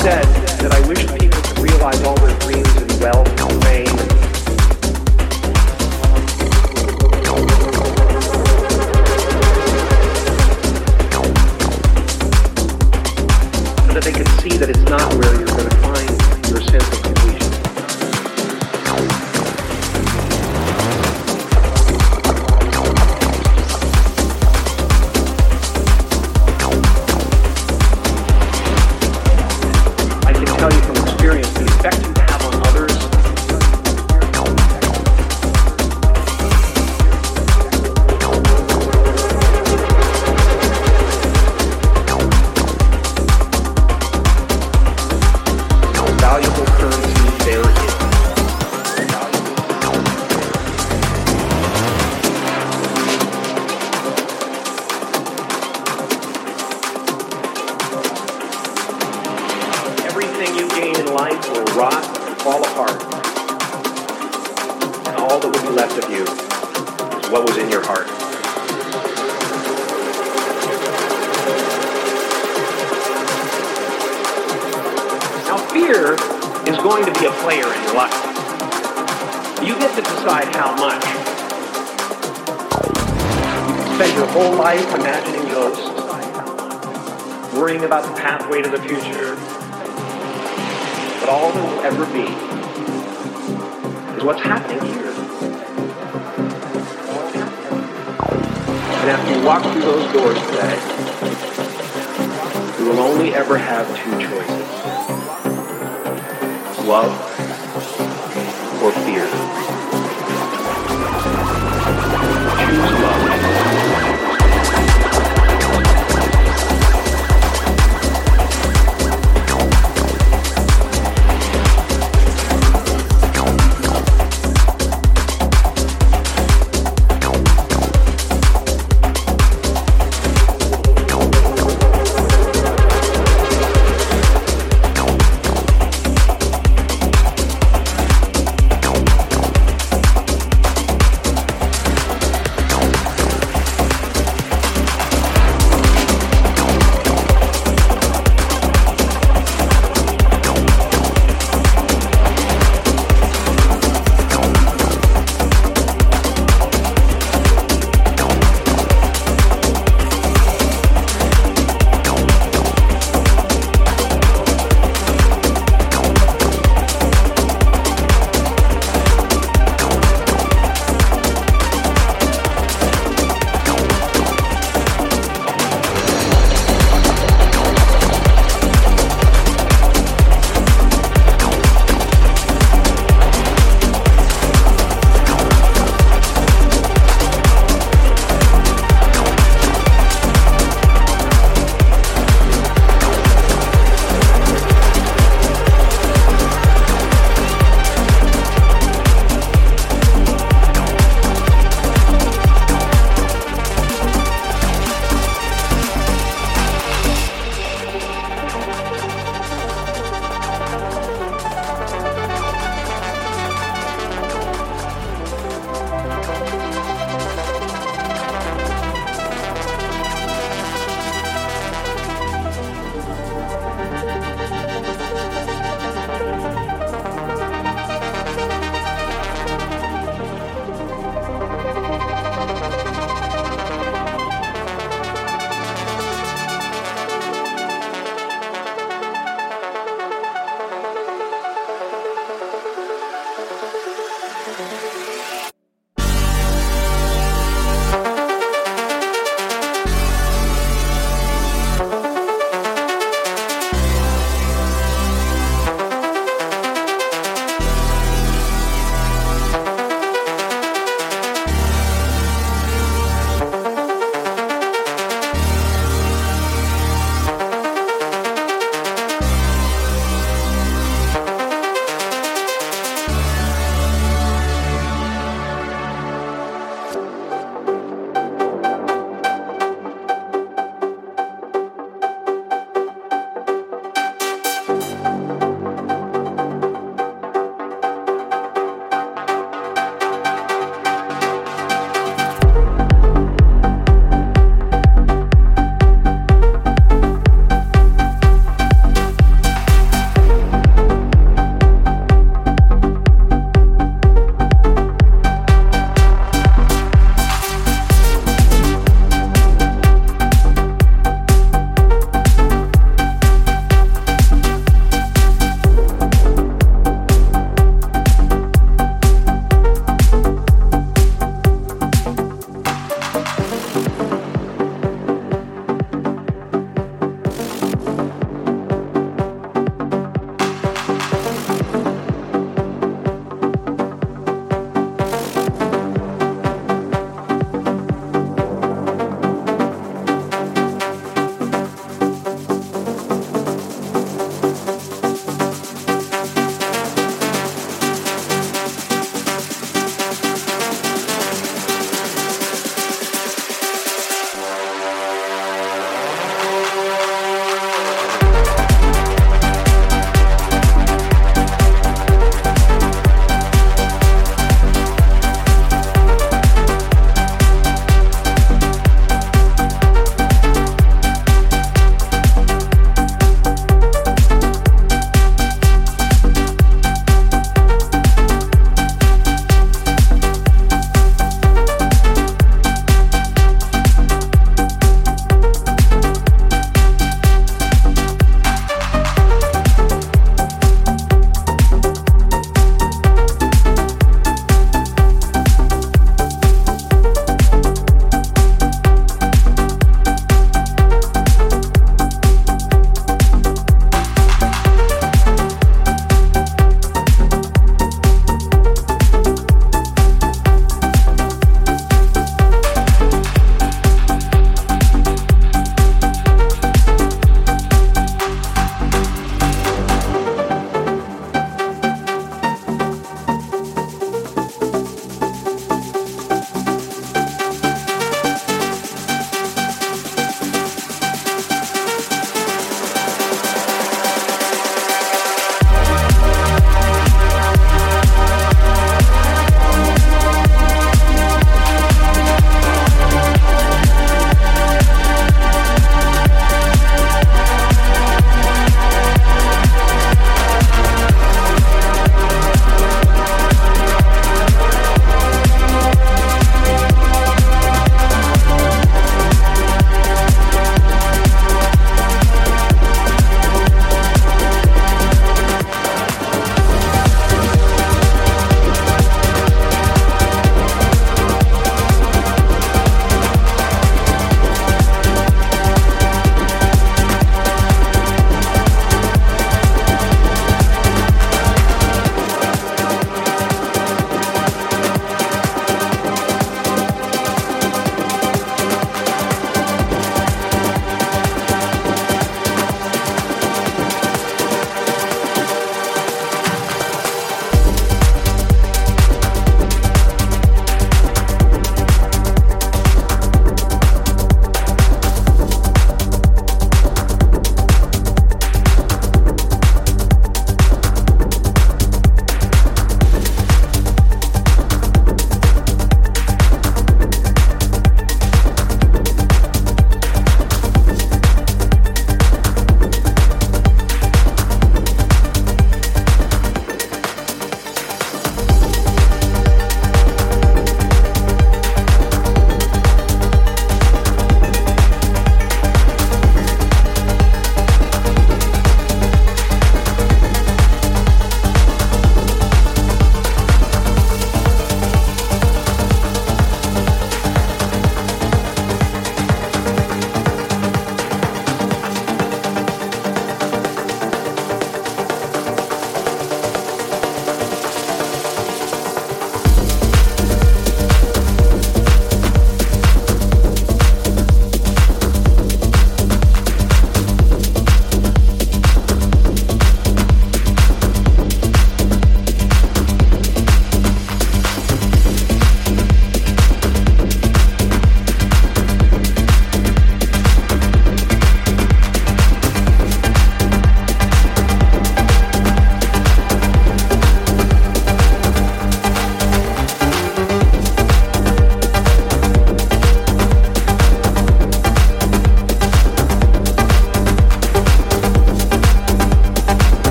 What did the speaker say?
said that I wish people could realize all their dreams and wealth ever have two choices. Love or fear.